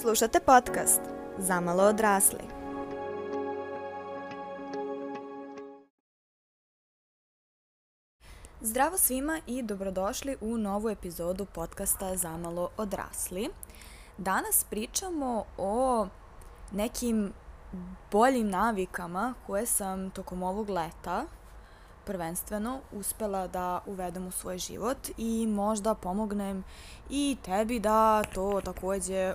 Slušate podcast Zamalo odrasli. Zdravo svima i dobrodošli u novu epizodu podcasta Zamalo odrasli. Danas pričamo o nekim boljim navikama koje sam tokom ovog leta prvenstveno uspela da uvedem u svoj život i možda pomognem i tebi da to takođe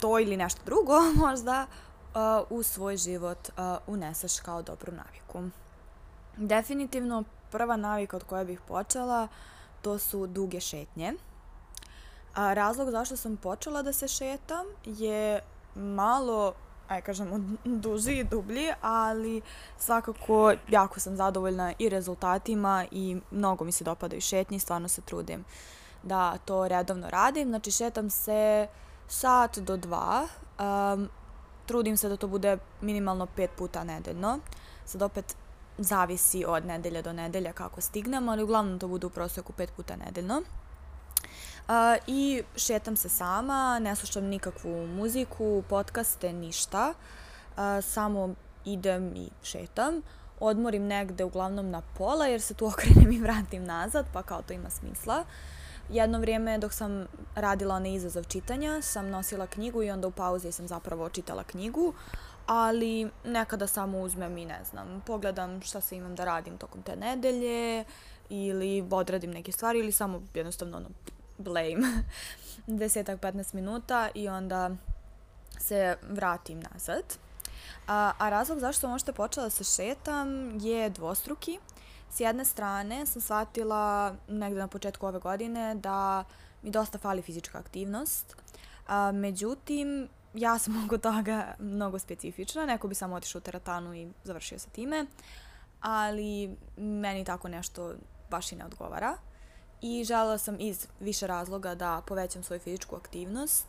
to ili nešto drugo možda uh, u svoj život uh, uneseš kao dobru naviku. Definitivno prva navika od koje bih počela to su duge šetnje. A razlog zašto sam počela da se šetam je malo aj kažemo, duži i dublji, ali svakako jako sam zadovoljna i rezultatima i mnogo mi se dopadaju šetnje stvarno se trudim da to redovno radim. Znači šetam se sat do dva, um, trudim se da to bude minimalno pet puta nedeljno. Sad opet zavisi od nedelja do nedelja kako stignem, ali uglavnom to bude u proseku pet puta nedeljno. Uh, I šetam se sama, ne slušam nikakvu muziku, podcaste, ništa. Uh, samo idem i šetam. Odmorim negde uglavnom na pola jer se tu okrenem i vratim nazad, pa kao to ima smisla. Jedno vrijeme dok sam radila onaj izazov čitanja, sam nosila knjigu i onda u pauzi sam zapravo čitala knjigu, ali nekada samo uzmem i ne znam, pogledam šta se imam da radim tokom te nedelje ili odradim neke stvari ili samo jednostavno ono, blame desetak, 15 minuta i onda se vratim nazad. A, a razlog zašto sam počela da se šetam je dvostruki. S jedne strane sam shvatila negde na početku ove godine da mi dosta fali fizička aktivnost. A, međutim, ja sam oko toga mnogo specifična. Neko bi samo otišao u teretanu i završio sa time. Ali meni tako nešto baš i ne odgovara i želela sam iz više razloga da povećam svoju fizičku aktivnost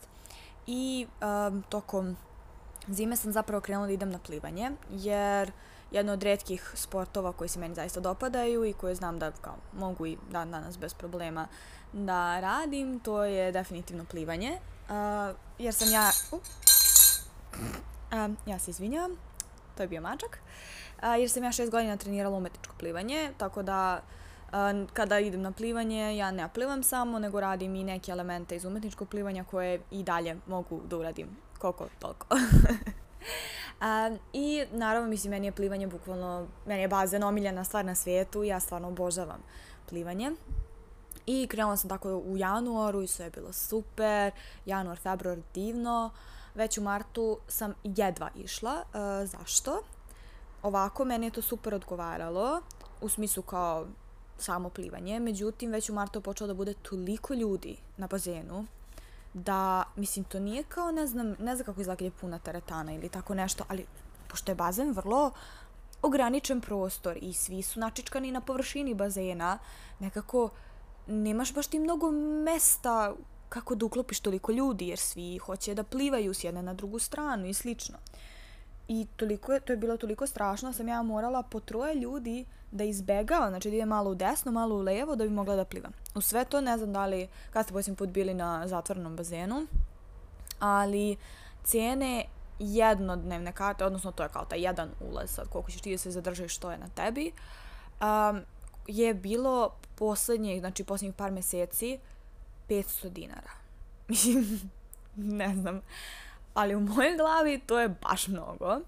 i um, tokom zime sam zapravo krenula da idem na plivanje, jer jedno od redkih sportova koji se meni zaista dopadaju i koje znam da kao, mogu i dan danas bez problema da radim, to je definitivno plivanje. Uh, jer sam ja... Uh, ja se izvinjavam, to je bio mačak. Uh, jer sam ja šest godina trenirala umetničko plivanje, tako da kada idem na plivanje, ja ne plivam samo, nego radim i neke elemente iz umetničkog plivanja koje i dalje mogu da uradim koliko toliko. Um, I naravno, mislim, meni je plivanje bukvalno, meni je bazen omiljena stvar na svijetu, ja stvarno obožavam plivanje. I krenula sam tako u januaru i sve je bilo super, januar, februar divno, već u martu sam jedva išla. Uh, zašto? Ovako, meni je to super odgovaralo, u smislu kao samo plivanje, međutim već u martu počelo da bude toliko ljudi na bazenu da, mislim, to nije kao, ne znam, ne znam kako izgleda puna teretana ili tako nešto, ali pošto je bazen vrlo ograničen prostor i svi su načičkani na površini bazena, nekako nemaš baš ti mnogo mesta kako da uklopiš toliko ljudi, jer svi hoće da plivaju s jedne na drugu stranu i slično. I toliko je, to je bilo toliko strašno, sam ja morala po troje ljudi da izbegava, znači da ide malo u desno, malo u levo da bi mogla da plivam. U sve to ne znam da li, kad ste posljednji put bili na zatvornom bazenu, ali cijene jednodnevne karte, odnosno to je kao taj jedan ulaz, sad koliko ćeš ti da se zadržaš što je na tebi, um, je bilo poslednjih, znači poslednjih par meseci 500 dinara. Mislim, ne znam ali u mojoj glavi to je baš mnogo.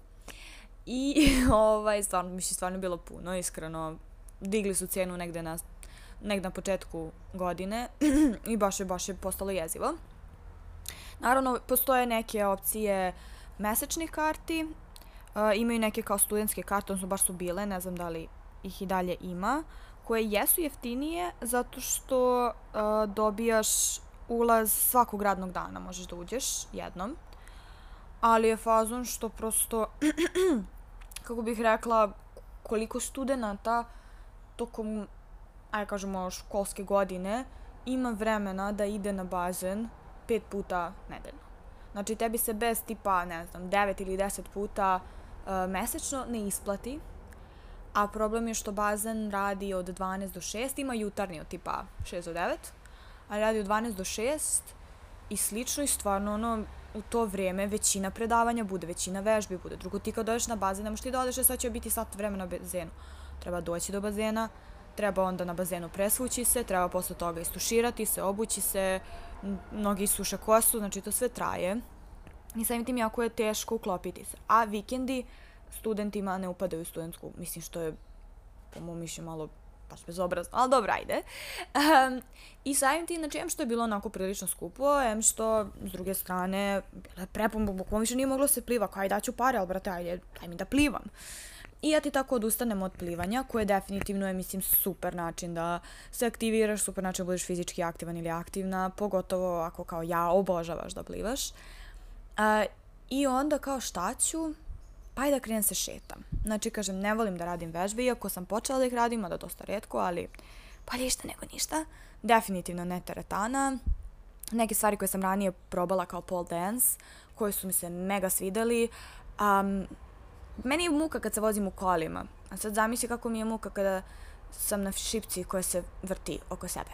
I ovaj, stvarno, mislim, stvarno bilo puno, iskreno. Digli su cijenu negde na, negde na početku godine i baš je, baš je postalo jezivo. Naravno, postoje neke opcije mesečnih karti, uh, imaju neke kao studentske karte, odnosno baš su bile, ne znam da li ih i dalje ima, koje jesu jeftinije zato što uh, dobijaš ulaz svakog radnog dana, možeš da uđeš jednom ali je fazon što prosto, kako bih rekla, koliko studenta tokom, aj kažemo, školske godine ima vremena da ide na bazen pet puta nedeljno. Znači, tebi se bez tipa, ne znam, 9 ili 10 puta uh, mesečno ne isplati, a problem je što bazen radi od 12 do 6, ima jutarnji od tipa 6 do 9, ali radi od 12 do 6 i slično i stvarno ono, u to vrijeme većina predavanja bude, većina vežbi bude. Drugo, ti kad dođeš na bazen, ne možeš ti da odeš, sad će biti sat vremena na bazenu. Treba doći do bazena, treba onda na bazenu presvući se, treba posle toga istuširati se, obući se, mnogi suše kosu, znači to sve traje. I samim tim jako je teško uklopiti se. A vikendi studentima ne upadaju u studentsku, mislim što je po mom mišlju malo baš bezobrazno, ali dobro, ajde. Um, I samim tim, znači, em što je bilo onako prilično skupo, em što, s druge strane, bilo je prepun, bukvalno više nije moglo se pliva, kao aj daću pare, ali brate, ajde, daj mi da plivam. I ja ti tako odustanem od plivanja, koje definitivno je, mislim, super način da se aktiviraš, super način da budeš fizički aktivan ili aktivna, pogotovo ako kao ja obožavaš da plivaš. Uh, I onda kao šta ću? pa da krenem se šetam. Znači, kažem, ne volim da radim vežbe, iako sam počela da ih radim, da dosta redko, ali pa ništa nego ništa. Definitivno ne teretana. Neke stvari koje sam ranije probala kao pole dance, koje su mi se mega svideli. Um, meni je muka kad se vozim u kolima. A sad zamisli kako mi je muka kada sam na šipci koja se vrti oko sebe.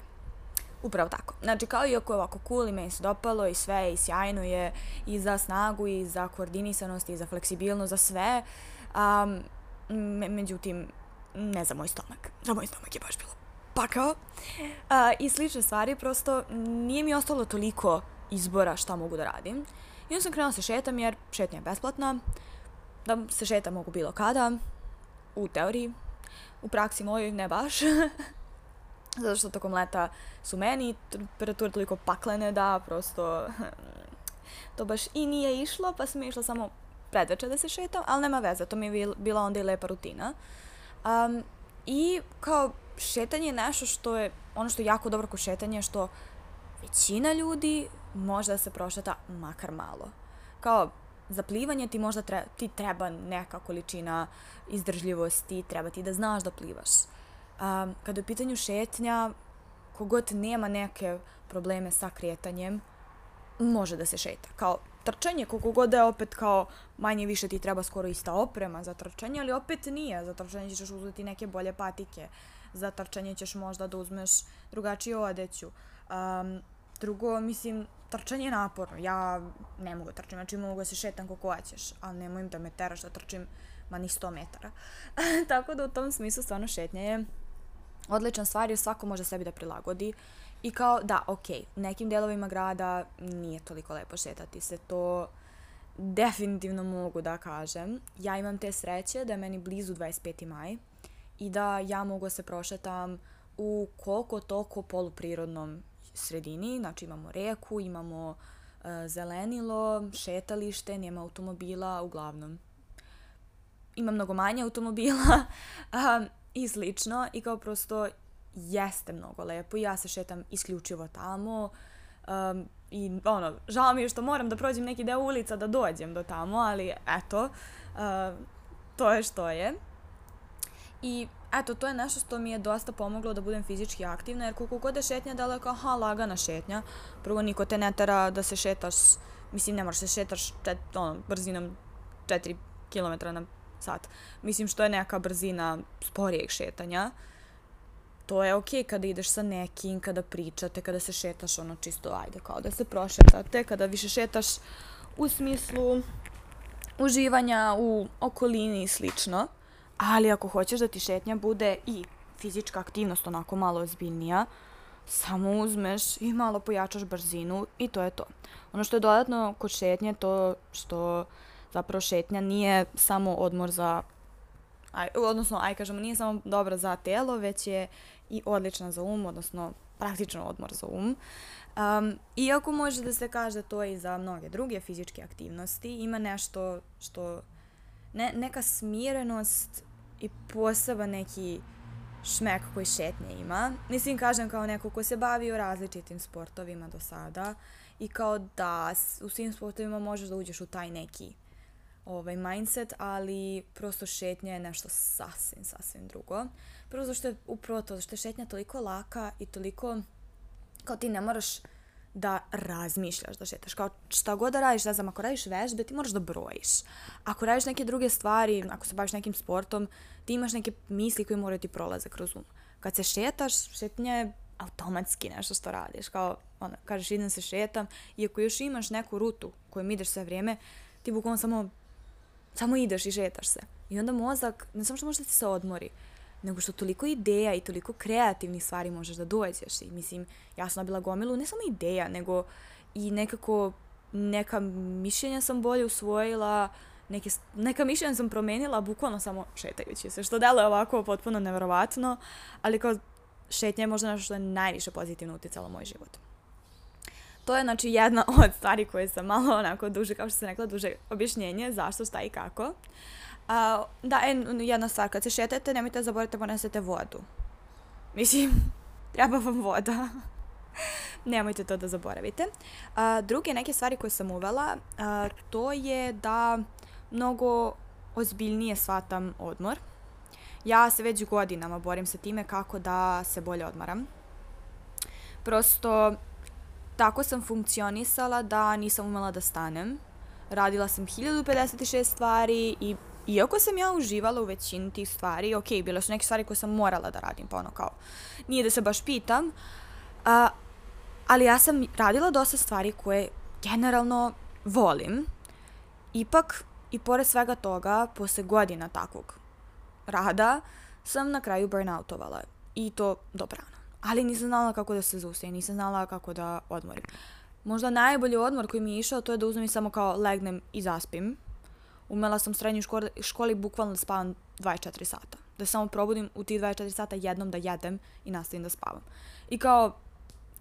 Upravo tako. Znači, kao i ako je ovako cool i meni se dopalo i sve i sjajno je i za snagu i za koordinisanost i za fleksibilnost, za sve. Um, me, međutim, ne za moj stomak. Za moj stomak je baš bilo pakao. Uh, I slične stvari, prosto nije mi ostalo toliko izbora šta mogu da radim. I onda sam krenula se šetam jer šetnja je besplatna. Da se šetam mogu bilo kada. U teoriji. U praksi mojoj ne baš. zato što tokom leta su meni temperature toliko paklene da prosto to baš i nije išlo, pa sam išla samo predveče da se šetam, ali nema veze, to mi je bila onda i lepa rutina. Um, I kao šetanje je nešto što je, ono što je jako dobro kod šetanja je što većina ljudi može da se prošeta makar malo. Kao, za plivanje ti možda treba, ti treba neka količina izdržljivosti, treba ti da znaš da plivaš. Um, kada je u pitanju šetnja, kogod nema neke probleme sa kretanjem, može da se šeta. Kao trčanje, koliko god je opet kao manje više ti treba skoro ista oprema za trčanje, ali opet nije. Za trčanje ćeš uzeti neke bolje patike. Za trčanje ćeš možda da uzmeš drugačiju odeću. Um, drugo, mislim, trčanje je naporno. Ja ne mogu da trčim, znači mogu da se šetam koliko hoćeš, ali nemoj da me teraš da trčim ma ni 100 metara. Tako da u tom smislu stvarno šetnja je odlična stvar jer svako može sebi da prilagodi. I kao, da, ok, u nekim delovima grada nije toliko lepo šetati se, to definitivno mogu da kažem. Ja imam te sreće da je meni blizu 25. maj i da ja mogu da se prošetam u koliko toliko poluprirodnom sredini, znači imamo reku, imamo uh, zelenilo, šetalište, nema automobila, uglavnom. Ima mnogo manje automobila, um, i slično i kao prosto jeste mnogo lepo i ja se šetam isključivo tamo um, i ono, žao mi je što moram da prođem neki deo ulica da dođem do tamo, ali eto, uh, to je što je. I eto, to je nešto što mi je dosta pomoglo da budem fizički aktivna, jer koliko god je šetnja daleko, aha, lagana šetnja. Prvo, niko te ne tera da se šetaš, mislim, ne moraš da se šetaš čet, ono, brzinom 4 km na sat. Mislim što je neka brzina sporijeg šetanja. To je okej okay kada ideš sa nekim, kada pričate, kada se šetaš ono čisto ajde kao da se prošetate, kada više šetaš u smislu uživanja u okolini i slično. Ali ako hoćeš da ti šetnja bude i fizička aktivnost onako malo ozbiljnija, samo uzmeš i malo pojačaš brzinu i to je to. Ono što je dodatno kod šetnje to što zapravo šetnja nije samo odmor za aj, odnosno, aj kažemo, nije samo dobra za telo, već je i odlična za um, odnosno praktično odmor za um. Um, iako može da se kaže to i za mnoge druge fizičke aktivnosti, ima nešto što, ne, neka smirenost i poseba neki šmek koji šetnje ima. Mislim, kažem kao neko ko se bavio različitim sportovima do sada i kao da u svim sportovima možeš da uđeš u taj neki ovaj mindset, ali prosto šetnja je nešto sasvim, sasvim drugo. Prvo zašto je upravo to, zašto je šetnja toliko laka i toliko, kao ti ne moraš da razmišljaš da šetaš. Kao šta god da radiš, ne znam, ako radiš vežbe, ti moraš da brojiš. Ako radiš neke druge stvari, ako se baviš nekim sportom, ti imaš neke misli koje moraju ti prolaze kroz um. Kad se šetaš, šetnja je automatski nešto što radiš. Kao, ono, kažeš idem se šetam i ako još imaš neku rutu kojom ideš sve vrijeme, ti bukvalno samo, samo ideš i šetaš se. I onda mozak, ne samo što može da ti se odmori, nego što toliko ideja i toliko kreativnih stvari možeš da dođeš. I mislim, ja sam dobila gomilu ne samo ideja, nego i nekako neka mišljenja sam bolje usvojila, neke, neka mišljenja sam promenila bukvalno samo šetajući se, što delo je ovako potpuno nevjerovatno, ali kao šetnja je možda nešto što je najviše pozitivno utjecalo moj život. To je znači jedna od stvari koje sam malo onako duže, kao što sam rekla, duže objašnjenje zašto, šta i kako. A, da, jedna stvar, kad se šetate, nemojte zaboraviti da ponesete vodu. Mislim, treba vam voda. nemojte to da zaboravite. A, druge neke stvari koje sam uvela, a, to je da mnogo ozbiljnije shvatam odmor. Ja se već godinama borim sa time kako da se bolje odmaram. Prosto tako sam funkcionisala da nisam umela da stanem. Radila sam 1056 stvari i iako sam ja uživala u većini tih stvari, ok, bile su neke stvari koje sam morala da radim, pa ono kao, nije da se baš pitam, a, ali ja sam radila dosta stvari koje generalno volim. Ipak, i pored svega toga, posle godina takvog rada, sam na kraju burnoutovala. I to dobrano. Ali nisam znala kako da se zaustavim, nisam znala kako da odmorim. Možda najbolji odmor koji mi je išao, to je da uzmem i samo kao legnem i zaspim. Umela sam u srednjoj školi, školi bukvalno da spavam 24 sata. Da samo probudim u tih 24 sata jednom da jedem i nastavim da spavam. I kao,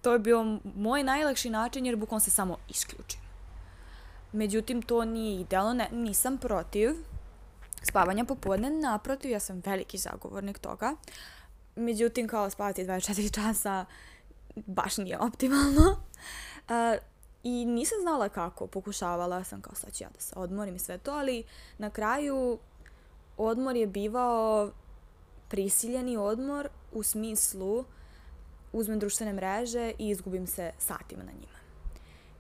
to je bio moj najlakši način jer bukvalno se samo isključim. Međutim, to nije idealno, ne, nisam protiv spavanja popodne, naprotiv, ja sam veliki zagovornik toga. Međutim, kao spavati 24 časa baš nije optimalno. Uh, I nisam znala kako, pokušavala sam kao sad ću ja da se odmorim i sve to, ali na kraju odmor je bivao prisiljeni odmor u smislu uzmem društvene mreže i izgubim se satima na njima.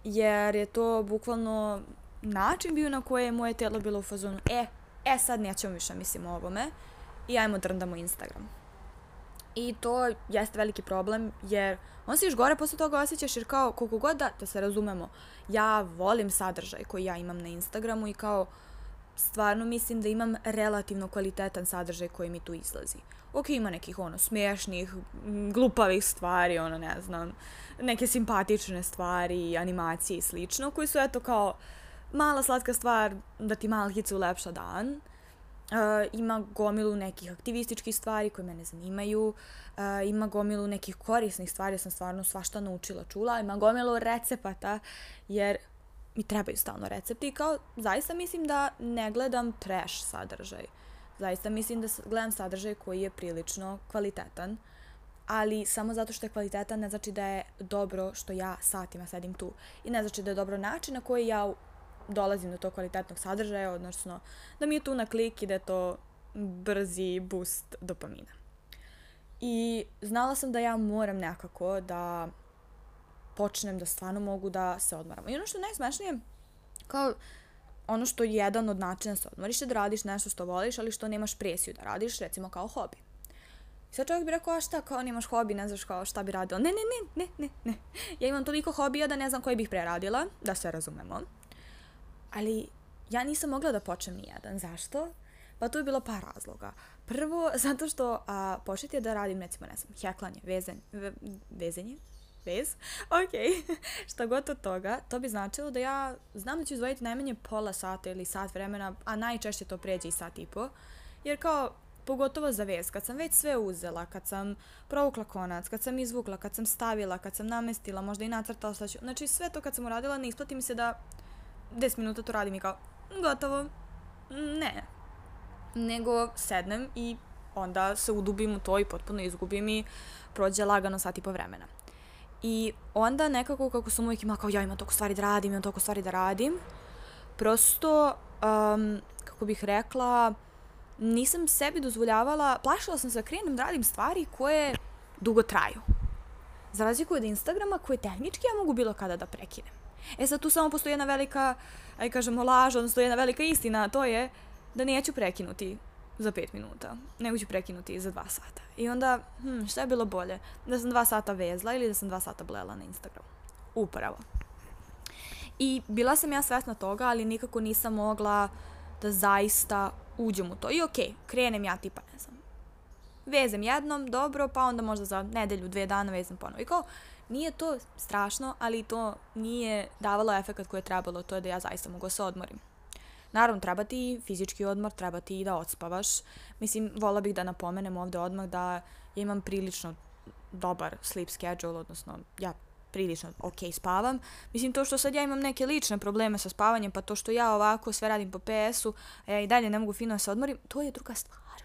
Jer je to bukvalno način bio na koje je moje telo bilo u fazonu, e, e sad nećemo više mislim o ovome i ajmo drndamo Instagram. I to jeste veliki problem jer on se još gore posle toga osjećaš jer kao koliko god da, da se razumemo, ja volim sadržaj koji ja imam na Instagramu i kao stvarno mislim da imam relativno kvalitetan sadržaj koji mi tu izlazi. Ok, ima nekih ono smiješnih, glupavih stvari, ono ne znam, neke simpatične stvari, animacije i slično, koji su eto kao mala slatka stvar da ti malkice ulepša dan. Uh, ima gomilu nekih aktivističkih stvari koje mene zanimaju, uh, ima gomilu nekih korisnih stvari, ja sam stvarno svašta naučila, čula, ima gomilu recepata, jer mi trebaju stalno recepti i kao zaista mislim da ne gledam trash sadržaj. Zaista mislim da gledam sadržaj koji je prilično kvalitetan, ali samo zato što je kvalitetan ne znači da je dobro što ja satima sedim tu. I ne znači da je dobro način na koji ja dolazim do tog kvalitetnog sadržaja, odnosno da mi je tu na klik i da je to brzi boost dopamina. I znala sam da ja moram nekako da počnem da stvarno mogu da se odmaram. I ono što je najsmešnije, kao ono što je jedan od načina da se odmoriš je da radiš nešto što voliš, ali što nemaš presiju da radiš, recimo kao hobi. I sad čovjek bi rekao, a šta, kao nemaš hobi, ne znaš kao šta bi radila. Ne, ne, ne, ne, ne, ne. Ja imam toliko hobija da ne znam koji bih preradila, da se razumemo. Ali ja nisam mogla da počnem ni jedan. Zašto? Pa tu je bilo par razloga. Prvo, zato što a, početi da radim, recimo, ne znam, heklanje, vezanje, ve, vezenje, vez, ok, šta god od toga, to bi značilo da ja znam da ću izvojiti najmanje pola sata ili sat vremena, a najčešće to pređe i sat i po, jer kao, pogotovo za vez, kad sam već sve uzela, kad sam provukla konac, kad sam izvukla, kad sam stavila, kad sam namestila, možda i nacrtala šta ću, znači sve to kad sam uradila, ne isplati mi se da 10 minuta to radim i kao, gotovo, ne, nego sednem i onda se udubim u to i potpuno izgubim i prođe lagano sat i po vremena. I onda nekako kako sam uvijek imala kao ja imam toliko stvari da radim, imam toliko stvari da radim, prosto, um, kako bih rekla, nisam sebi dozvoljavala, plašila sam se da krenem da radim stvari koje dugo traju. Za razliku od Instagrama koje tehnički ja mogu bilo kada da prekinem. E sad tu samo postoji jedna velika, aj kažemo laž, odnosno jedna velika istina, to je da neću prekinuti za pet minuta, nego ću prekinuti za dva sata. I onda, hm, šta je bilo bolje? Da sam dva sata vezla ili da sam dva sata blela na Instagramu? Upravo. I bila sam ja svesna toga, ali nikako nisam mogla da zaista uđem u to. I okej, okay, krenem ja tipa, ne znam, vezem jednom, dobro, pa onda možda za nedelju, dve dana vezem ponovo. I kao, nije to strašno, ali to nije davalo efekt koje je trebalo, to je da ja zaista mogu da se odmorim. Naravno, treba ti fizički odmor, treba ti i da odspavaš. Mislim, vola bih da napomenem ovde odmah da ja imam prilično dobar sleep schedule, odnosno ja prilično ok spavam. Mislim, to što sad ja imam neke lične probleme sa spavanjem, pa to što ja ovako sve radim po PS-u, a ja i dalje ne mogu fino da se odmorim, to je druga stvar.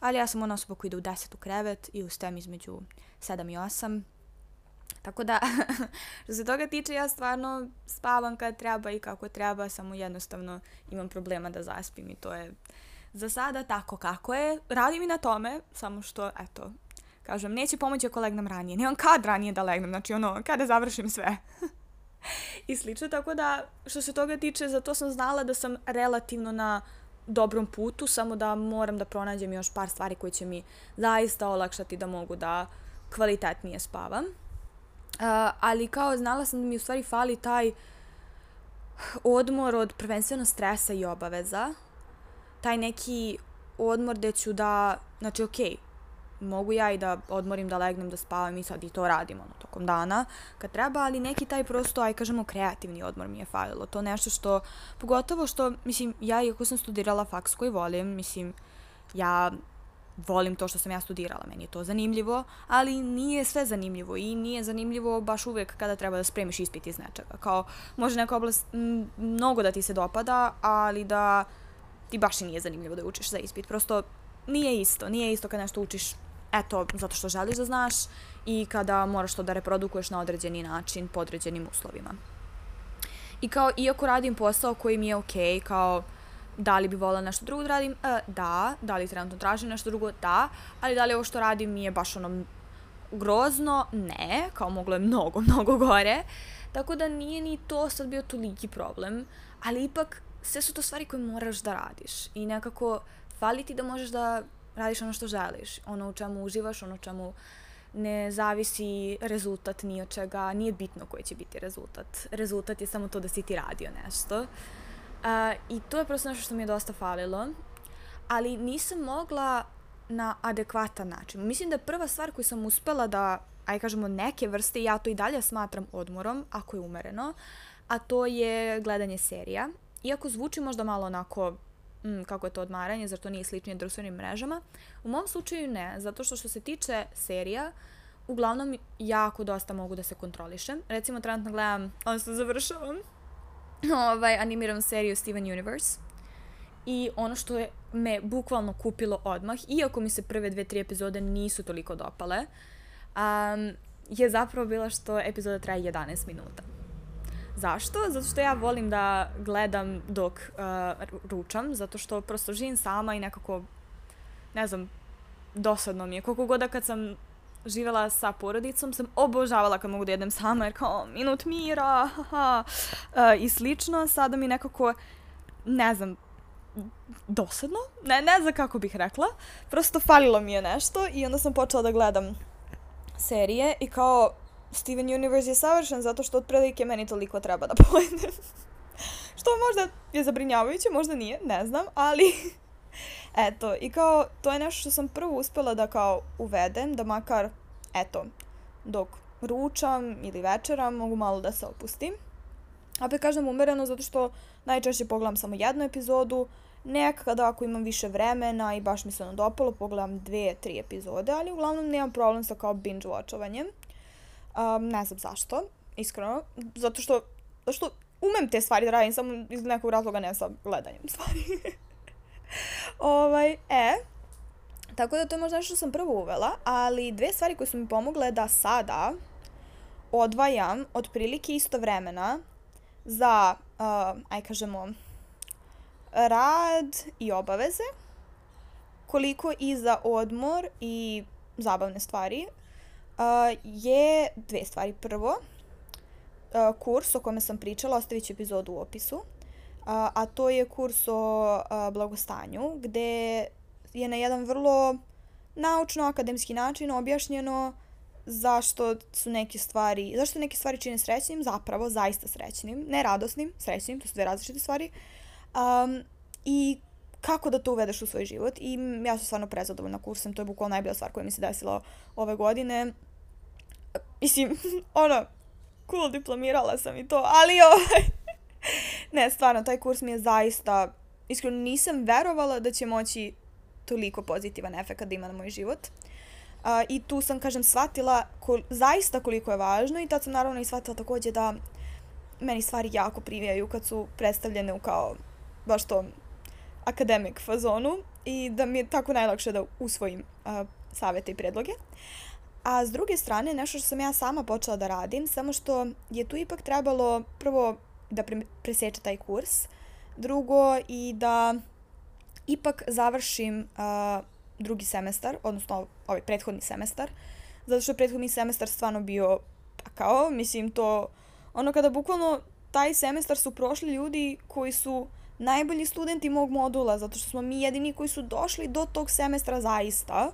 Ali ja sam ona osoba koja ide u 10 u krevet i ustajem između 7 i 8. Tako da, što se toga tiče, ja stvarno spavam kad treba i kako treba, samo jednostavno imam problema da zaspim i to je za sada tako kako je. Radim i na tome, samo što, eto, kažem, neće pomoći ako legnem ranije. Nemam kad ranije da legnem, znači ono, kada završim sve. I slično, tako da, što se toga tiče, zato sam znala da sam relativno na dobrom putu, samo da moram da pronađem još par stvari koje će mi zaista olakšati da mogu da kvalitetnije spavam. Uh, ali kao znala sam da mi u stvari fali taj odmor od prvenstveno stresa i obaveza. Taj neki odmor gde ću da, znači okej, okay, mogu ja i da odmorim, da legnem, da spavam i sad i to radim ono, tokom dana kad treba, ali neki taj prosto, aj kažemo, kreativni odmor mi je falilo. To nešto što, pogotovo što, mislim, ja iako sam studirala faks koji volim, mislim, ja volim to što sam ja studirala, meni je to zanimljivo, ali nije sve zanimljivo i nije zanimljivo baš uvek kada treba da spremiš ispit iz nečega. Kao, može neka oblast mnogo da ti se dopada, ali da ti baš i nije zanimljivo da učiš za ispit. Prosto nije isto, nije isto kad nešto učiš eto, zato što želiš da znaš i kada moraš to da reprodukuješ na određeni način, po određenim uslovima. I kao, iako radim posao koji mi je okej, okay, kao, da li bi volila nešto drugo da radim? E, da. Da li trenutno tražim nešto drugo? Da. Ali da li ovo što radim mi je baš ono grozno? Ne. Kao moglo je mnogo, mnogo gore. Tako da nije ni to sad bio toliki problem. Ali ipak, sve su to stvari koje moraš da radiš. I nekako, fali ti da možeš da radiš ono što želiš, ono u čemu uživaš, ono u čemu ne zavisi rezultat ni od čega, nije bitno koji će biti rezultat. Rezultat je samo to da si ti radio nešto. Uh, I to je prosto nešto što mi je dosta falilo, ali nisam mogla na adekvatan način. Mislim da prva stvar koju sam uspela da, aj kažemo, neke vrste, ja to i dalje smatram odmorom, ako je umereno, a to je gledanje serija. Iako zvuči možda malo onako mm, kako je to odmaranje, zar to nije sličnije društvenim mrežama. U mom slučaju ne, zato što što se tiče serija, uglavnom jako dosta mogu da se kontrolišem. Recimo, trenutno gledam, odnosno završavam, ovaj, animiram seriju Steven Universe. I ono što je me bukvalno kupilo odmah, iako mi se prve dve, tri epizode nisu toliko dopale, um, je zapravo bila što epizoda traje 11 minuta. Zašto? Zato što ja volim da gledam dok uh, ručam, zato što prosto živim sama i nekako, ne znam, dosadno mi je. Koliko god da kad sam živela sa porodicom sam obožavala kad mogu da jedem sama jer kao minut mira haha, uh, i slično. Sada mi nekako, ne znam, dosadno, ne, ne znam kako bih rekla, prosto falilo mi je nešto i onda sam počela da gledam serije i kao Steven Universe je savršen zato što otprilike meni toliko treba da pojedem. što možda je zabrinjavajuće, možda nije, ne znam, ali eto, i kao to je nešto što sam prvo uspela da kao uvedem, da makar, eto, dok ručam ili večeram mogu malo da se opustim. Opet kažem umereno zato što najčešće pogledam samo jednu epizodu, nekada ako imam više vremena i baš mi se ono dopalo, pogledam dve, tri epizode, ali uglavnom nemam problem sa kao binge watchovanjem. Um, ne znam zašto, iskreno. Zato što, zato što umem te stvari da radim, samo iz nekog razloga ne sa gledanjem stvari. ovaj, e, tako da to je možda nešto što sam prvo uvela, ali dve stvari koje su mi pomogle da sada odvajam otprilike isto vremena za, uh, aj kažemo, rad i obaveze, koliko i za odmor i zabavne stvari, uh, je dve stvari. Prvo, uh, kurs o kome sam pričala, ostavit ću epizodu u opisu. A, to je kurs o blagostanju, gde je na jedan vrlo naučno-akademski način objašnjeno zašto su neke stvari, zašto neke stvari čine srećnim, zapravo zaista srećnim, ne radosnim, srećnim, to su dve različite stvari. Um, I kako da to uvedeš u svoj život i ja sam stvarno prezadovoljna kursem, to je bukvalno najbolja stvar koja mi se desila ove godine. Mislim, ono, cool, diplomirala sam i to, ali ovaj... ne, stvarno, taj kurs mi je zaista, iskreno nisam verovala da će moći toliko pozitivan efekt da ima na moj život. Uh, I tu sam, kažem, shvatila kol, zaista koliko je važno i tad sam naravno i shvatila takođe da meni stvari jako privijaju kad su predstavljene u kao baš to akademik fazonu i da mi je tako najlakše da usvojim uh, savete i predloge. A s druge strane, nešto što sam ja sama počela da radim, samo što je tu ipak trebalo prvo da pre preseče taj kurs, drugo i da ipak završim uh, drugi semestar, odnosno ovaj prethodni semestar, zato što je prethodni semestar stvarno bio pa kao, mislim to, ono kada bukvalno taj semestar su prošli ljudi koji su najbolji studenti mog modula, zato što smo mi jedini koji su došli do tog semestra zaista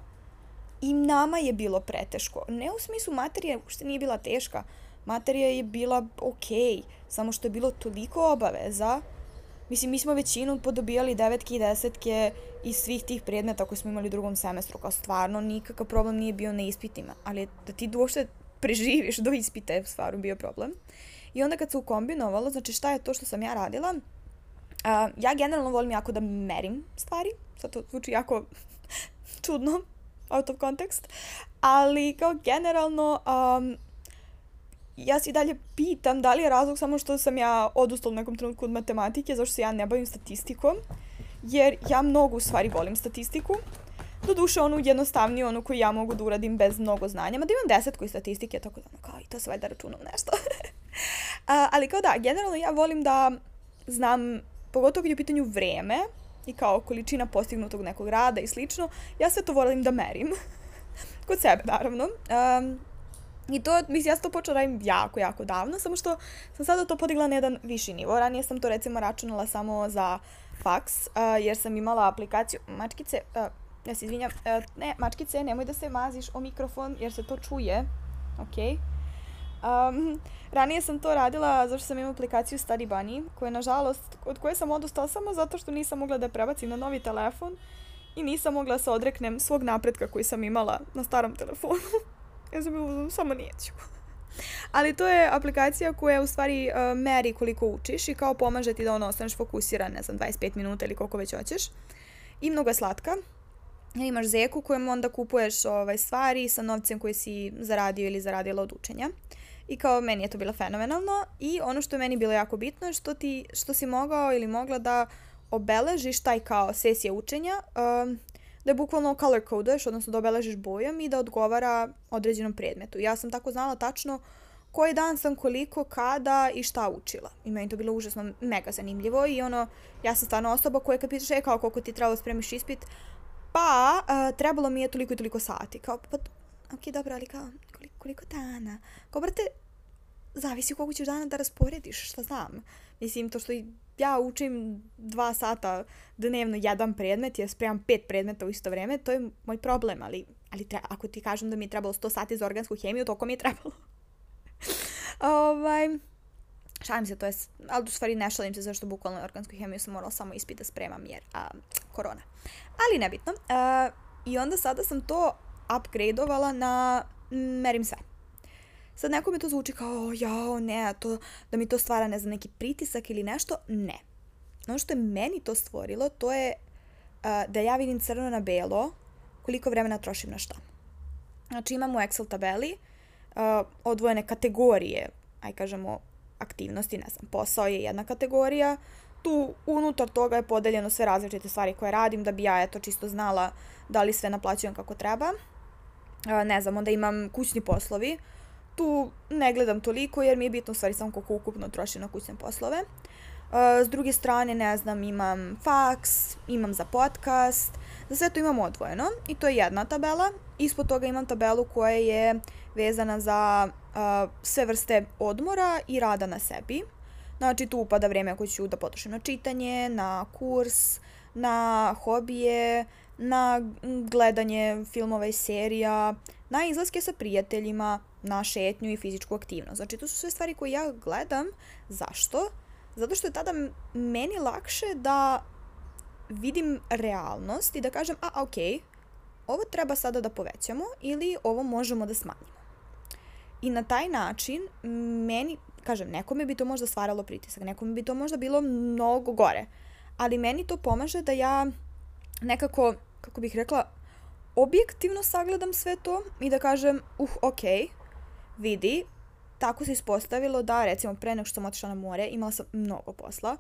i nama je bilo preteško. Ne u smislu materije, uopšte nije bila teška, materija je bila okej, okay, samo što je bilo toliko obaveza Mislim, mi smo većinu podobijali devetke i desetke iz svih tih predmeta koje smo imali u drugom semestru, kao stvarno nikakav problem nije bio na ispitima, ali da ti uopšte preživiš do ispita je stvarno bio problem. I onda kad se ukombinovalo, znači šta je to što sam ja radila, uh, ja generalno volim jako da merim stvari, sad to zvuči jako čudno, out of context, ali kao generalno um, ja se i dalje pitam da li je razlog samo što sam ja odustala u nekom trenutku od matematike, zašto se ja ne bavim statistikom, jer ja mnogo u stvari volim statistiku. Doduše onu jednostavniju, onu koju ja mogu da uradim bez mnogo znanja, mada imam desetku iz statistike, tako da ono kao i to sve da računam nešto. A, ali kao da, generalno ja volim da znam, pogotovo kad je u pitanju vreme i kao količina postignutog nekog rada i slično, ja sve to volim da merim. Kod sebe, naravno. Um, I to, mislim, ja sam to počela da radim jako, jako davno, samo što sam sada to podigla na jedan viši nivo. Ranije sam to recimo računala samo za faks, uh, jer sam imala aplikaciju, mačkice, uh, ja se izvinjam, uh, ne, mačkice, nemoj da se maziš o mikrofon, jer se to čuje, ok. Um, ranije sam to radila zato što sam imala aplikaciju Study Bunny, koja nažalost, od koje sam odustala samo zato što nisam mogla da prebacim na novi telefon i nisam mogla da se odreknem svog napretka koji sam imala na starom telefonu. Ja sam bila samo neću. Ali to je aplikacija koja u stvari uh, meri koliko učiš i kao pomaže ti da ono ostaneš fokusiran, ne znam, 25 minuta ili koliko već hoćeš. I mnogo je slatka. Imaš zeku kojem onda kupuješ ovaj, stvari sa novcem koji si zaradio ili zaradila od učenja. I kao meni je to bilo fenomenalno i ono što je meni bilo jako bitno je što, ti, što si mogao ili mogla da obeležiš taj kao sesija učenja um, da je bukvalno color codeš, odnosno da obeležiš bojom i da odgovara određenom predmetu. Ja sam tako znala tačno koji dan sam koliko, kada i šta učila. I meni to bilo užasno mega zanimljivo i ono, ja sam stvarno osoba koja kad pitaš, e, kao koliko ti trebalo da spremiš ispit, pa uh, trebalo mi je toliko i toliko sati. Kao, pa, ok, dobro, ali kao, koliko, koliko dana? Kao, brate, zavisi koliko ćeš dana da rasporediš, šta znam. Mislim, to što ja učim dva sata dnevno jedan predmet, ja spremam pet predmeta u isto vreme, to je moj problem, ali, ali tre, ako ti kažem da mi je trebalo 100 sati za organsku hemiju, toliko mi je trebalo. ovaj, šalim se, to je, ali u stvari ne šalim se zašto bukvalno organsku hemiju sam morala samo ispit da spremam jer a, korona. Ali nebitno. A, I onda sada sam to upgradeovala na merim sve. Sad nekome to zvuči kao, jao, ne, to, da mi to stvara, ne znam, neki pritisak ili nešto. Ne. Ono što je meni to stvorilo, to je uh, da ja vidim crno na belo koliko vremena trošim na šta. Znači imam u Excel tabeli uh, odvojene kategorije, aj kažemo, aktivnosti, ne znam, posao je jedna kategorija, tu unutar toga je podeljeno sve različite stvari koje radim, da bi ja eto čisto znala da li sve naplaćujem kako treba. Uh, ne znam, onda imam kućni poslovi, tu ne gledam toliko jer mi je bitno u stvari samo koliko ukupno trošim na kućne poslove. Uh, s druge strane, ne znam, imam faks, imam za podcast, za sve to imam odvojeno i to je jedna tabela. Ispod toga imam tabelu koja je vezana za uh, sve vrste odmora i rada na sebi. Znači tu upada vreme koje ću da potrošim na čitanje, na kurs, na hobije, na gledanje filmova i serija, na izlaske sa prijateljima, na šetnju i fizičku aktivnost. Znači, to su sve stvari koje ja gledam. Zašto? Zato što je tada meni lakše da vidim realnost i da kažem, a, ok, ovo treba sada da povećamo ili ovo možemo da smanjimo. I na taj način meni, kažem, nekome bi to možda stvaralo pritisak, nekome bi to možda bilo mnogo gore, ali meni to pomaže da ja nekako, kako bih rekla, objektivno sagledam sve to i da kažem, uh, ok, vidi, tako se ispostavilo da, recimo, pre nego što sam otišla na more, imala sam mnogo posla,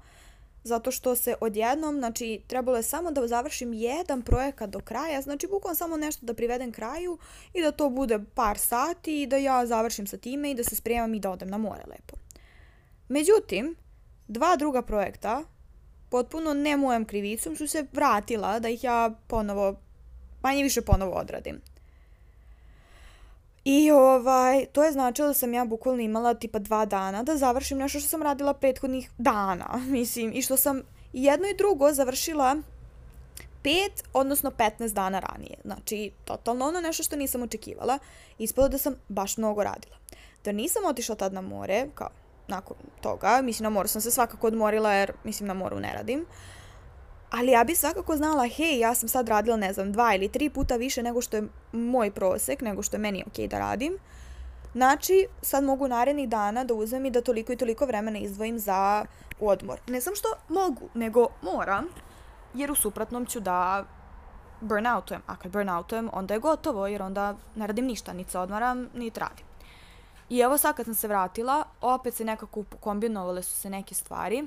zato što se odjednom, znači, trebalo je samo da završim jedan projekat do kraja, znači, bukvalno samo nešto da privedem kraju i da to bude par sati i da ja završim sa time i da se spremam i da odem na more lepo. Međutim, dva druga projekta, potpuno ne mojom krivicom, su se vratila da ih ja ponovo, manje više ponovo odradim. I ovaj, to je značilo da sam ja bukvalno imala tipa dva dana da završim nešto što sam radila prethodnih dana, mislim, i što sam jedno i drugo završila pet, odnosno 15 dana ranije. Znači, totalno ono nešto što nisam očekivala. Ispalo da sam baš mnogo radila. Da nisam otišla tad na more, kao nakon toga, mislim na moru sam se svakako odmorila jer mislim na moru ne radim, ali ja bi svakako znala, hej, ja sam sad radila, ne znam, dva ili tri puta više nego što je moj prosek, nego što je meni ok da radim. Znači, sad mogu narednih dana da uzmem i da toliko i toliko vremena izdvojim za odmor. Ne znam što mogu, nego moram, jer u suprotnom ću da burnoutujem. A kad burnoutujem, onda je gotovo, jer onda ne radim ništa, niti se odmaram, niti radim. I evo sad kad sam se vratila, opet se nekako kombinovale su se neke stvari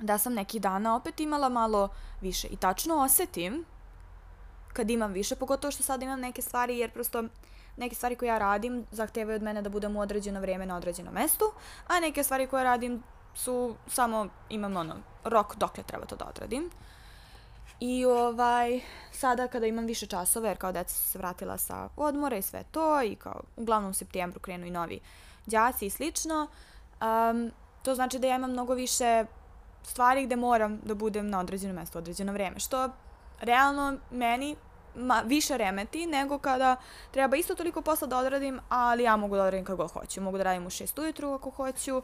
da sam nekih dana opet imala malo više. I tačno osetim kad imam više, pogotovo što sad imam neke stvari, jer prosto neke stvari koje ja radim zahtevaju od mene da budem u određeno vrijeme na određenom mestu, a neke stvari koje radim su samo, imam ono, rok dokle treba to da odradim. I ovaj, sada kada imam više časova, jer kao deca su se vratila sa odmora i sve to, i kao uglavnom u septembru krenu i novi đaci i slično, um, to znači da ja imam mnogo više stvari gde moram da budem na određeno mesto, određeno vreme, što realno meni ma, više remeti nego kada treba isto toliko posla da odradim, ali ja mogu da odradim kako hoću. Mogu da radim u 6 ujutru ako hoću.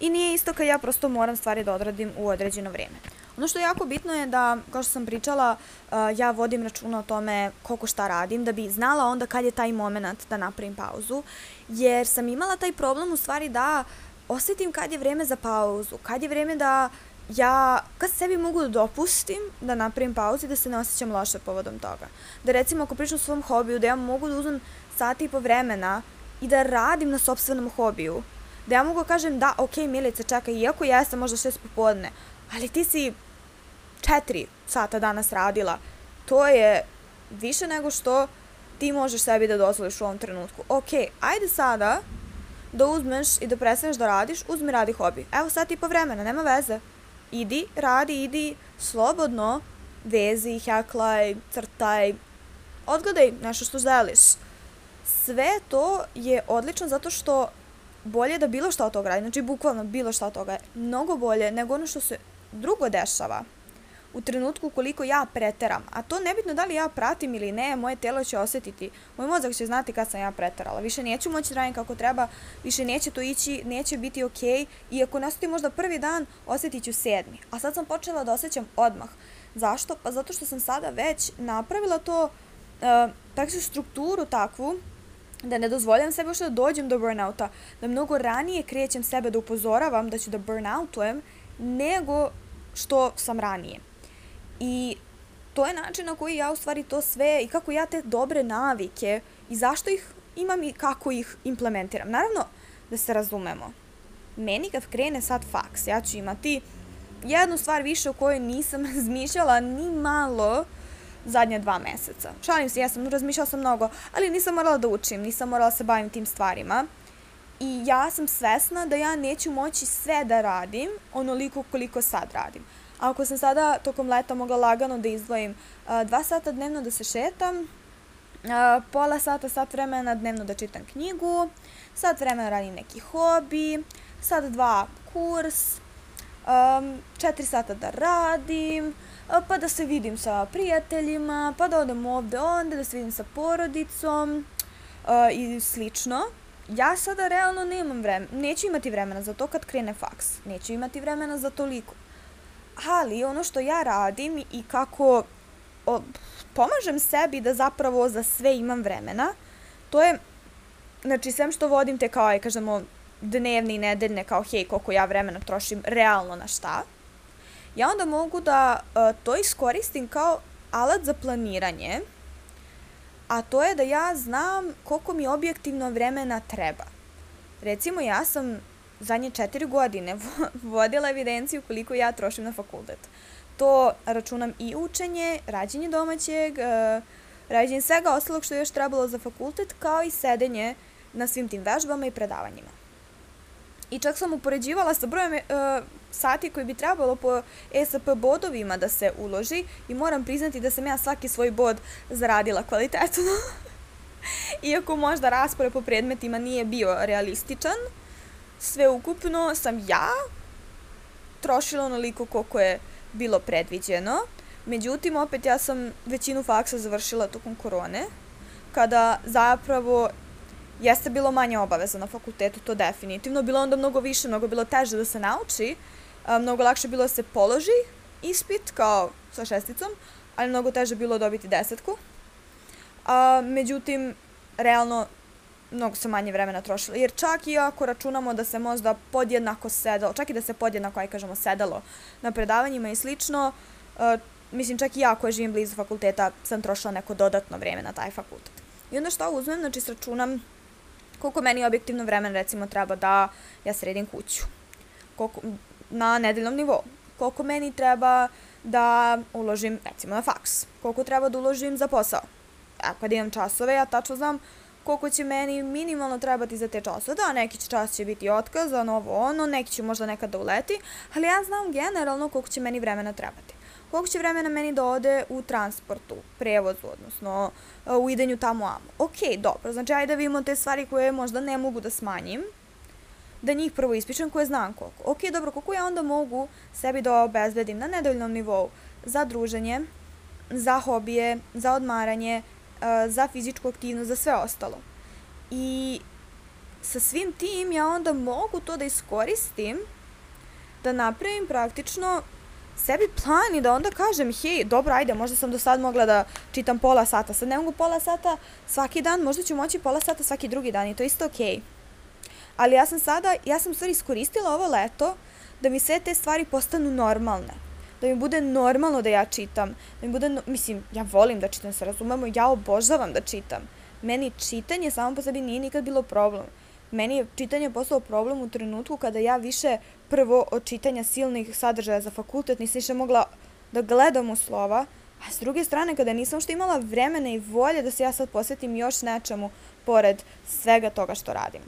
I nije isto kad ja prosto moram stvari da odradim u određeno vreme. Ono što je jako bitno je da, kao što sam pričala, uh, ja vodim računa o tome koliko šta radim, da bi znala onda kad je taj moment da napravim pauzu, jer sam imala taj problem u stvari da osetim kad je vreme za pauzu, kad je vreme da ja, kad sebi mogu da dopustim da napravim pauzu i da se ne osjećam loše povodom toga. Da recimo ako pričam o svom hobiju, da ja mogu da uzmem sati i po vremena i da radim na sobstvenom hobiju. Da ja mogu da kažem da, ok, Milica, čekaj, iako jesam možda šest popodne, ali ti si četiri sata danas radila. To je više nego što ti možeš sebi da dozvoliš u ovom trenutku. Ok, ajde sada da uzmeš i da prestaneš da radiš, uzmi radi hobi. Evo sad ti po vremena, nema veze. Idi, radi, idi slobodno, vezi, heklaj, crtaj, odgledaj nešto što želiš. Sve to je odlično zato što bolje da bilo šta od toga radi, znači bukvalno bilo šta od toga je mnogo bolje nego ono što se drugo dešava u trenutku koliko ja preteram, a to nebitno da li ja pratim ili ne, moje telo će osetiti, moj mozak će znati kad sam ja preterala, više neću moći da radim kako treba, više neće to ići, neće biti ok, i ako ne možda prvi dan, osetit ću sedmi, a sad sam počela da osjećam odmah. Zašto? Pa zato što sam sada već napravila to, uh, takvu strukturu takvu, da ne dozvoljam sebe što da dođem do burnouta, da mnogo ranije krećem sebe da upozoravam da ću da burnoutujem, nego što sam ranije. I to je način na koji ja u stvari to sve i kako ja te dobre navike i zašto ih imam i kako ih implementiram. Naravno, da se razumemo. Meni kad krene sad faks, ja ću imati jednu stvar više o kojoj nisam razmišljala ni malo zadnje dva meseca. Šalim se, ja sam razmišljala sam mnogo, ali nisam morala da učim, nisam morala da se bavim tim stvarima. I ja sam svesna da ja neću moći sve da radim onoliko koliko sad radim. Ako sam sada tokom leta mogla lagano da izdvojim dva sata dnevno da se šetam, pola sata, sat vremena dnevno da čitam knjigu, sat vremena radim neki hobi, sat dva kurs, četiri sata da radim, pa da se vidim sa prijateljima, pa da odem ovde onda, da se vidim sa porodicom i slično. Ja sada realno nemam vremena, neću imati vremena za to kad krene faks, neću imati vremena za toliko. Ali ono što ja radim i kako o, pomažem sebi da zapravo za sve imam vremena, to je, znači, sem što vodim te kao, aj kažemo, dnevne i nedeljne, kao, hej, koliko ja vremena trošim realno na šta, ja onda mogu da uh, to iskoristim kao alat za planiranje, a to je da ja znam koliko mi objektivno vremena treba. Recimo, ja sam zadnje četiri godine vodila evidenciju koliko ja trošim na fakultet. To računam i učenje, rađenje domaćeg, uh, rađenje svega ostalog što je još trebalo za fakultet, kao i sedenje na svim tim vežbama i predavanjima. I čak sam upoređivala sa brojem uh, sati koji bi trebalo po ESP bodovima da se uloži i moram priznati da sam ja svaki svoj bod zaradila kvalitetno. Iako možda raspored po predmetima nije bio realističan, sve ukupno sam ja trošila onoliko koliko je bilo predviđeno. Međutim, opet ja sam većinu faksa završila tokom korone, kada zapravo jeste bilo manje obaveza na fakultetu, to definitivno. Bilo onda mnogo više, mnogo bilo teže da se nauči, mnogo lakše bilo da se položi ispit, kao sa šesticom, ali mnogo teže bilo dobiti desetku. A, međutim, realno, mnogo se manje vremena trošilo. Jer čak i ako računamo da se možda podjednako sedalo, čak i da se podjednako, aj kažemo, sedalo na predavanjima i slično, a, mislim, čak i ja koja živim blizu fakulteta sam trošila neko dodatno vreme na taj fakultet. I onda što uzmem, znači sračunam koliko meni objektivno vremena recimo treba da ja sredim kuću. Koliko, na nedeljnom nivou. Koliko meni treba da uložim recimo na faks. Koliko treba da uložim za posao. A kad imam časove, ja tačno znam koliko će meni minimalno trebati za te časove. Da, neki čas će biti otkaz, a novo ono, neki će možda nekad da uleti, ali ja znam generalno koliko će meni vremena trebati koliko će vremena meni da ode u transportu, prevozu, odnosno u idenju tamo amo. Ok, dobro, znači ajde da vidimo te stvari koje možda ne mogu da smanjim, da njih prvo ispišem koje znam koliko. Ok, dobro, koliko ja onda mogu sebi da obezbedim na nedeljnom nivou za druženje, za hobije, za odmaranje, za fizičku aktivnost, za sve ostalo. I sa svim tim ja onda mogu to da iskoristim da napravim praktično sebi plan i da onda kažem, hej, dobro, ajde, možda sam do sad mogla da čitam pola sata, sad ne mogu pola sata svaki dan, možda ću moći pola sata svaki drugi dan i to je isto okej. Okay. Ali ja sam sada, ja sam stvari iskoristila ovo leto da mi sve te stvari postanu normalne. Da mi bude normalno da ja čitam. Da mi bude, mislim, ja volim da čitam, se razumemo, ja obožavam da čitam. Meni čitanje samo po sebi nije nikad bilo problem meni je čitanje postalo problem u trenutku kada ja više prvo od čitanja silnih sadržaja za fakultet nisam više mogla da gledam u slova, a s druge strane kada nisam što imala vremena i volje da se ja sad posvetim još nečemu pored svega toga što radim.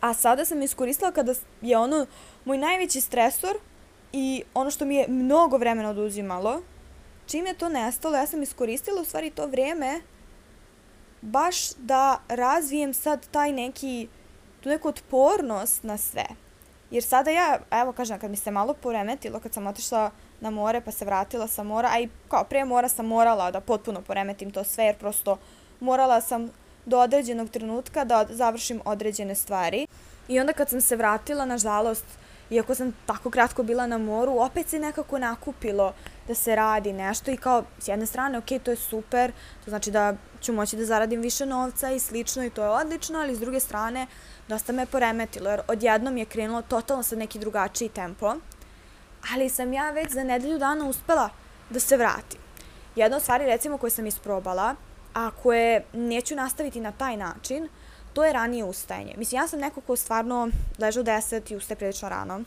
A sada sam iskoristila kada je ono moj najveći stresor i ono što mi je mnogo vremena oduzimalo, čim je to nestalo, ja sam iskoristila u stvari to vreme baš da razvijem sad taj neki tu neku otpornost na sve. Jer sada ja, evo kažem, kad mi se malo poremetilo, kad sam otišla na more pa se vratila sa mora, a i kao pre mora sam morala da potpuno poremetim to sve, jer prosto morala sam do određenog trenutka da završim određene stvari. I onda kad sam se vratila, nažalost, iako sam tako kratko bila na moru, opet se nekako nakupilo da se radi nešto i kao s jedne strane, ok, to je super, to znači da ću moći da zaradim više novca i slično i to je odlično, ali s druge strane, dosta me poremetilo, jer odjednom je krenulo totalno sa neki drugačiji tempo, ali sam ja već za nedelju dana uspela da se vratim. Jedna od stvari, recimo, koje sam isprobala, a koje neću nastaviti na taj način, to je ranije ustajanje. Mislim, ja sam neko ko stvarno leže u 10 i ustaje prilično rano.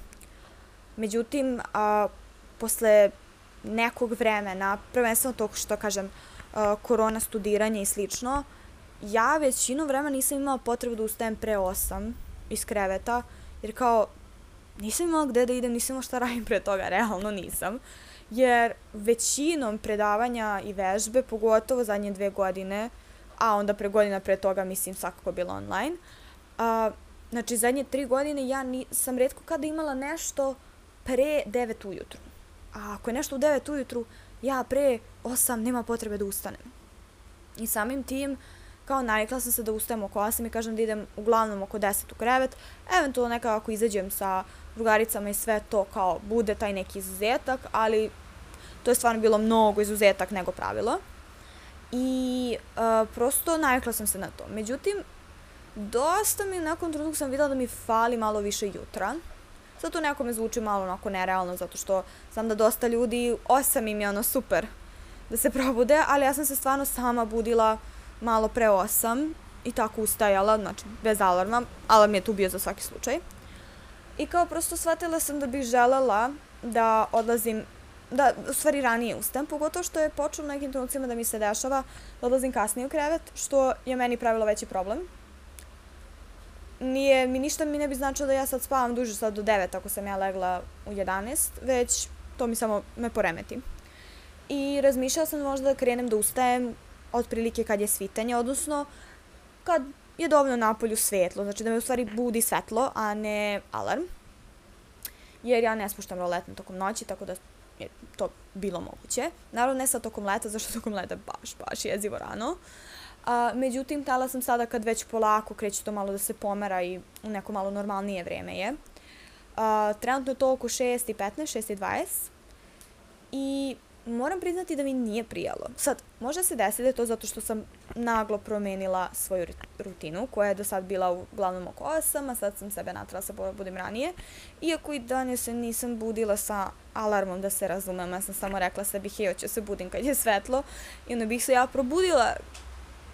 Međutim, a, posle nekog vremena, prvenstveno to što kažem, a, korona studiranje i slično, ja većinu vremena nisam imala potrebu da ustajem pre 8 iz kreveta, jer kao nisam imala gde da idem, nisam imala šta radim pre toga, realno nisam. Jer većinom predavanja i vežbe, pogotovo zadnje dve godine, a onda pre godina pre toga mislim svakako bilo online, a, znači zadnje tri godine ja ni, sam redko kada imala nešto pre 9 ujutru. A ako je nešto u 9 ujutru, ja pre 8 nema potrebe da ustanem. I samim tim, kao navikla sam se da ustajem oko 8 i kažem da idem uglavnom oko 10 u krevet. Eventualno nekako ako izađem sa drugaricama i sve to kao bude taj neki izuzetak, ali to je stvarno bilo mnogo izuzetak nego pravilo. I uh, prosto navikla sam se na to. Međutim, dosta mi nakon trenutka sam videla da mi fali malo više jutra. Sad to nekako me zvuči malo onako nerealno, zato što znam da dosta ljudi, osam im je ono super da se probude, ali ja sam se stvarno sama budila malo pre osam i tako ustajala, znači bez alarma, alarm je tu bio za svaki slučaj. I kao prosto shvatila sam da bih želela da odlazim, da u stvari ranije ustajem, pogotovo što je počelo nekim trenucima da mi se dešava da odlazim kasnije u krevet, što je meni pravilo veći problem. Nije, mi ništa mi ne bi značilo da ja sad spavam duže sad do 9 ako sam ja legla u 11, već to mi samo me poremeti. I razmišljala sam možda da krenem da ustajem otprilike kad je svitanje, odnosno kad je dovoljno napolju svetlo, znači da me u stvari budi svetlo, a ne alarm. Jer ja ne spuštam roletno tokom noći, tako da je to bilo moguće. Naravno ne sad tokom leta, zašto tokom leta baš, baš jezivo rano. A, međutim, tala sam sada kad već polako kreće to malo da se pomera i u neko malo normalnije vreme je. A, trenutno je to oko 6 i 15, 6 i 20. I moram priznati da mi nije prijalo. Sad, možda se desi da je to zato što sam naglo promenila svoju rutinu, koja je do sad bila uglavnom oko 8, a sad sam sebe natrala sa budim ranije. Iako i danas se nisam budila sa alarmom, da se razumem, ja sam samo rekla sebi, hej, hoću se budim kad je svetlo, i onda bih se ja probudila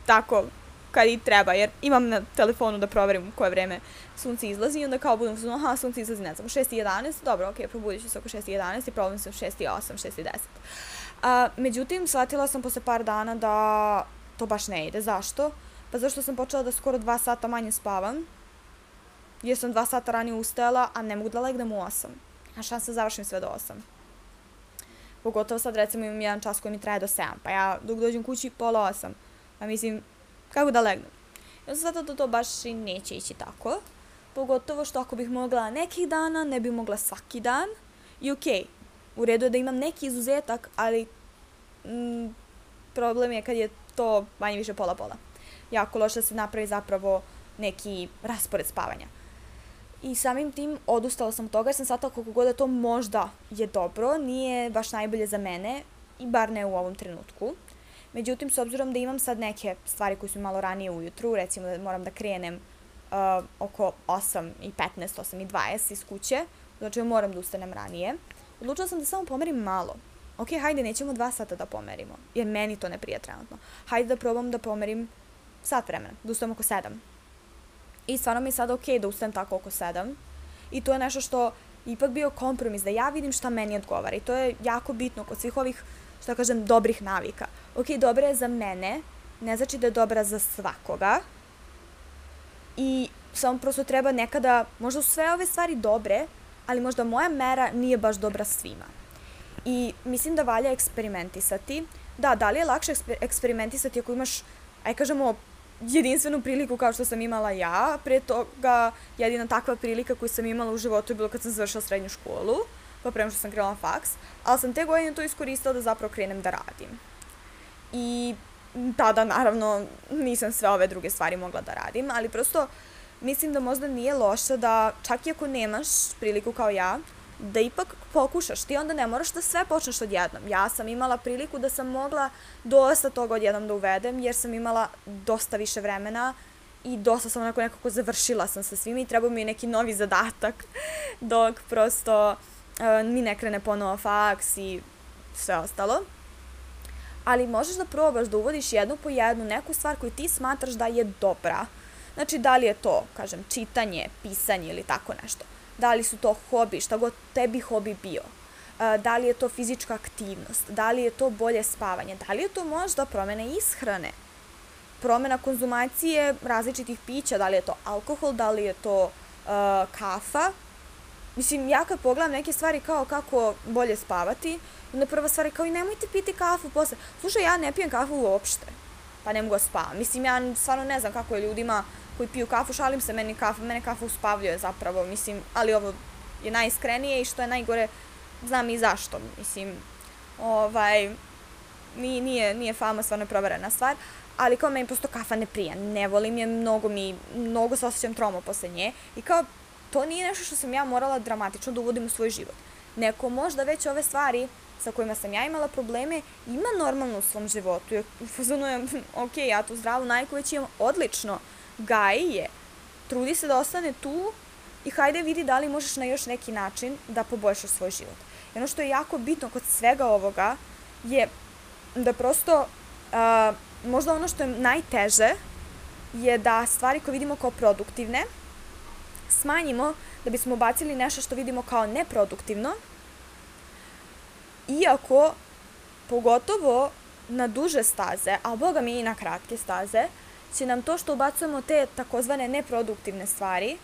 tako kad i treba, jer imam na telefonu da proverim koje vreme sunce izlazi i onda kao budem su, aha, sunce izlazi, ne znam, u 6 i 11, dobro, ok, probudit ću se oko 6 i 11 i probudim se u 6 i 8, 6 i 10. A, međutim, shvatila sam posle par dana da to baš ne ide. Zašto? Pa zašto sam počela da skoro 2 sata manje spavam, jer sam 2 sata ranije ustajala, a ne mogu da legnem u 8. A šansa da završim sve do 8. Pogotovo sad recimo imam jedan čas koji mi traje do 7, pa ja dok dođem kući pola 8. Pa mislim, kako da legnem? Ja sam da to baš i neće ići tako. Pogotovo što ako bih mogla nekih dana, ne bih mogla svaki dan. I okej, okay, u redu je da imam neki izuzetak, ali mm, problem je kad je to manje više pola-pola. Jako loše da se napravi zapravo neki raspored spavanja. I samim tim odustala sam od toga jer sam shvatila koliko god da to možda je dobro, nije baš najbolje za mene i bar ne u ovom trenutku. Međutim, s obzirom da imam sad neke stvari koje su malo ranije ujutru, recimo da moram da krenem uh, oko 8 i 15, 8 i 20 iz kuće, znači moram da ustanem ranije, odlučila sam da samo pomerim malo. Ok, hajde, nećemo dva sata da pomerimo, jer meni to ne prija trenutno. Hajde da probam da pomerim sat vremena, da ustanem oko 7. I stvarno mi je sada ok da ustanem tako oko 7. I to je nešto što ipak bio kompromis, da ja vidim šta meni odgovara. I to je jako bitno kod svih ovih, šta kažem, dobrih navika. Ok, dobra je za mene, ne znači da je dobra za svakoga. I samo prosto treba nekada, možda sve ove stvari dobre, ali možda moja mera nije baš dobra svima. I mislim da valja eksperimentisati. Da, da li je lakše eksperimentisati ako imaš, aj kažemo, jedinstvenu priliku kao što sam imala ja. Pre toga jedina takva prilika koju sam imala u životu je bilo kad sam završila srednju školu, pa prema što sam krenula faks, ali sam te godine to iskoristila da zapravo krenem da radim. I tada, naravno, nisam sve ove druge stvari mogla da radim, ali prosto mislim da možda nije loše da, čak i ako nemaš priliku kao ja, da ipak pokušaš. Ti onda ne moraš da sve počneš odjednom. Ja sam imala priliku da sam mogla dosta toga odjednom da uvedem, jer sam imala dosta više vremena i dosta sam onako nekako završila sam sa svima i treba mi neki novi zadatak dok prosto uh, mi ne krene ponovo faks i sve ostalo. Ali možeš da probaš da uvodiš jednu po jednu neku stvar koju ti smatraš da je dobra. Znači, da li je to, kažem, čitanje, pisanje ili tako nešto da li su to hobi, šta god tebi hobi bio, da li je to fizička aktivnost, da li je to bolje spavanje, da li je to možda promena ishrane, promena konzumacije različitih pića, da li je to alkohol, da li je to uh, kafa. Mislim, ja kad pogledam neke stvari kao kako bolje spavati, onda prva stvar je kao i nemojte piti kafu posle. Slušaj, ja ne pijem kafu uopšte, pa ne mogu da spavam. Mislim, ja stvarno ne znam kako je ljudima koji piju kafu, šalim se, meni kafa, mene kafa uspavljuje zapravo, mislim, ali ovo je najiskrenije i što je najgore, znam i zašto, mislim, ovaj, nije, nije, nije fama stvarno proverena stvar, ali kao meni prosto kafa ne prija, ne volim je, mnogo mi, mnogo se osjećam tromo posle nje i kao to nije nešto što sam ja morala dramatično da uvodim u svoj život. Neko možda već ove stvari sa kojima sam ja imala probleme ima normalno u svom životu. U fazonu je, ok, ja tu zdravu najku već imam odlično, gaji je, trudi se da ostane tu i hajde vidi da li možeš na još neki način da poboljšaš svoj život. I ono što je jako bitno kod svega ovoga je da prosto uh, možda ono što je najteže je da stvari koje vidimo kao produktivne smanjimo da bismo bacili nešto što vidimo kao neproduktivno, iako pogotovo na duže staze, a boga mi i na kratke staze, će nam to što ubacujemo te takozvane neproduktivne stvari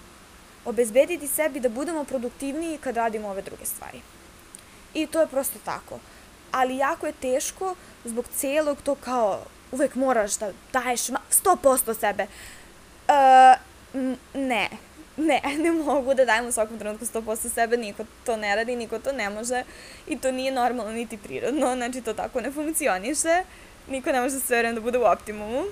obezbediti sebi da budemo produktivniji kad radimo ove druge stvari. I to je prosto tako. Ali jako je teško zbog celog to kao uvek moraš da daješ 100% sebe. Uh, ne, ne, ne mogu da dajem u svakom trenutku 100% sebe, niko to ne radi, niko to ne može i to nije normalno niti prirodno, znači to tako ne funkcioniše, niko ne može da sve da bude u optimumu,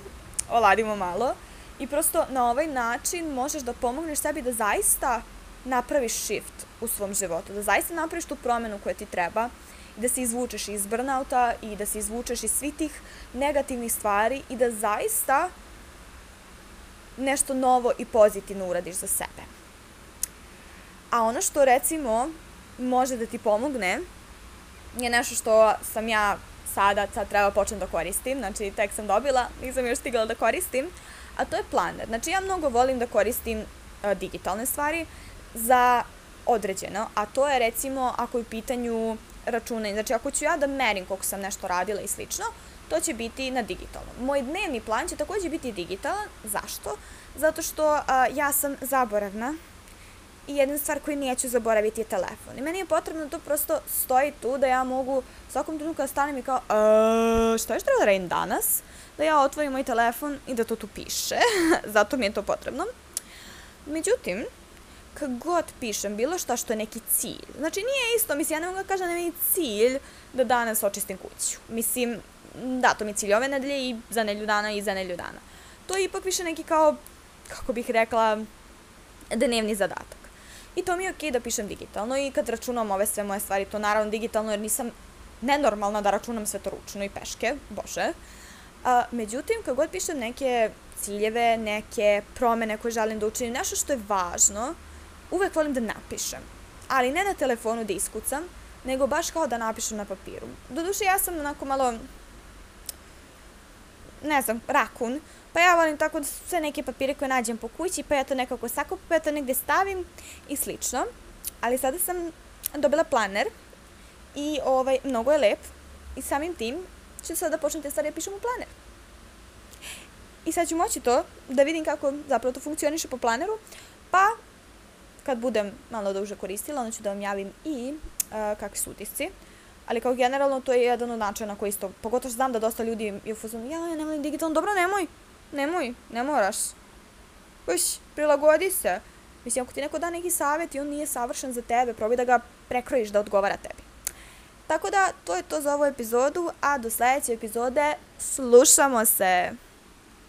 oladimo malo i prosto na ovaj način možeš da pomogneš sebi da zaista napraviš shift u svom životu, da zaista napraviš tu promenu koja ti treba i da se izvučeš iz burnouta i da se izvučeš iz svih tih negativnih stvari i da zaista nešto novo i pozitivno uradiš za sebe. A ono što recimo može da ti pomogne je nešto što sam ja sada, sad treba počnem da koristim, znači tek sam dobila, nisam još stigla da koristim, a to je planer. Znači ja mnogo volim da koristim uh, digitalne stvari za određeno, a to je recimo ako je u pitanju računanje, znači ako ću ja da merim koliko sam nešto radila i slično, to će biti na digitalnom. Moj dnevni plan će takođe biti digitalan. Zašto? Zato što a, ja sam zaboravna i jedna stvar koju neću zaboraviti je telefon. I meni je potrebno da to prosto stoji tu, da ja mogu svakom trenutku da stanem i kao, e, što je treba da radim danas? Da ja otvorim moj telefon i da to tu piše. Zato mi je to potrebno. Međutim, kad god pišem bilo šta što je neki cilj, znači nije isto, mislim, ja ne mogu da kažem da je cilj da danas očistim kuću. Mislim, da, to mi je cilj ove nedelje i za nelju dana i za nelju dana. To je ipak više neki kao, kako bih rekla, dnevni zadatak. I to mi je okej okay da pišem digitalno i kad računam ove sve moje stvari, to naravno digitalno jer nisam nenormalna da računam sve to ručno i peške, bože. A, međutim, kad god pišem neke ciljeve, neke promene koje želim da učinim, nešto što je važno, uvek volim da napišem. Ali ne na telefonu da iskucam, nego baš kao da napišem na papiru. Doduše, ja sam onako malo ne znam, rakun, pa ja volim tako da sve neke papire koje nađem po kući, pa ja to nekako sakupim, pa ja to negde stavim i slično. Ali sada sam dobila planer i ovaj, mnogo je lep i samim tim ću sada da počnem te stvari da pišem u planer. I sad ću moći to da vidim kako zapravo to funkcioniše po planeru, pa kad budem malo duže koristila, onda ću da vam javim i uh, kakvi su utisci ali kao generalno to je jedan od načina koji isto, pogotovo znam da dosta ljudi je u fazonu, ja, ja ne volim digitalno, dobro, nemoj, nemoj, ne moraš. Uš, prilagodi se. Mislim, ako ti neko da neki savjet i on nije savršen za tebe, probaj da ga prekrojiš da odgovara tebi. Tako da, to je to za ovu epizodu, a do sledeće epizode slušamo se!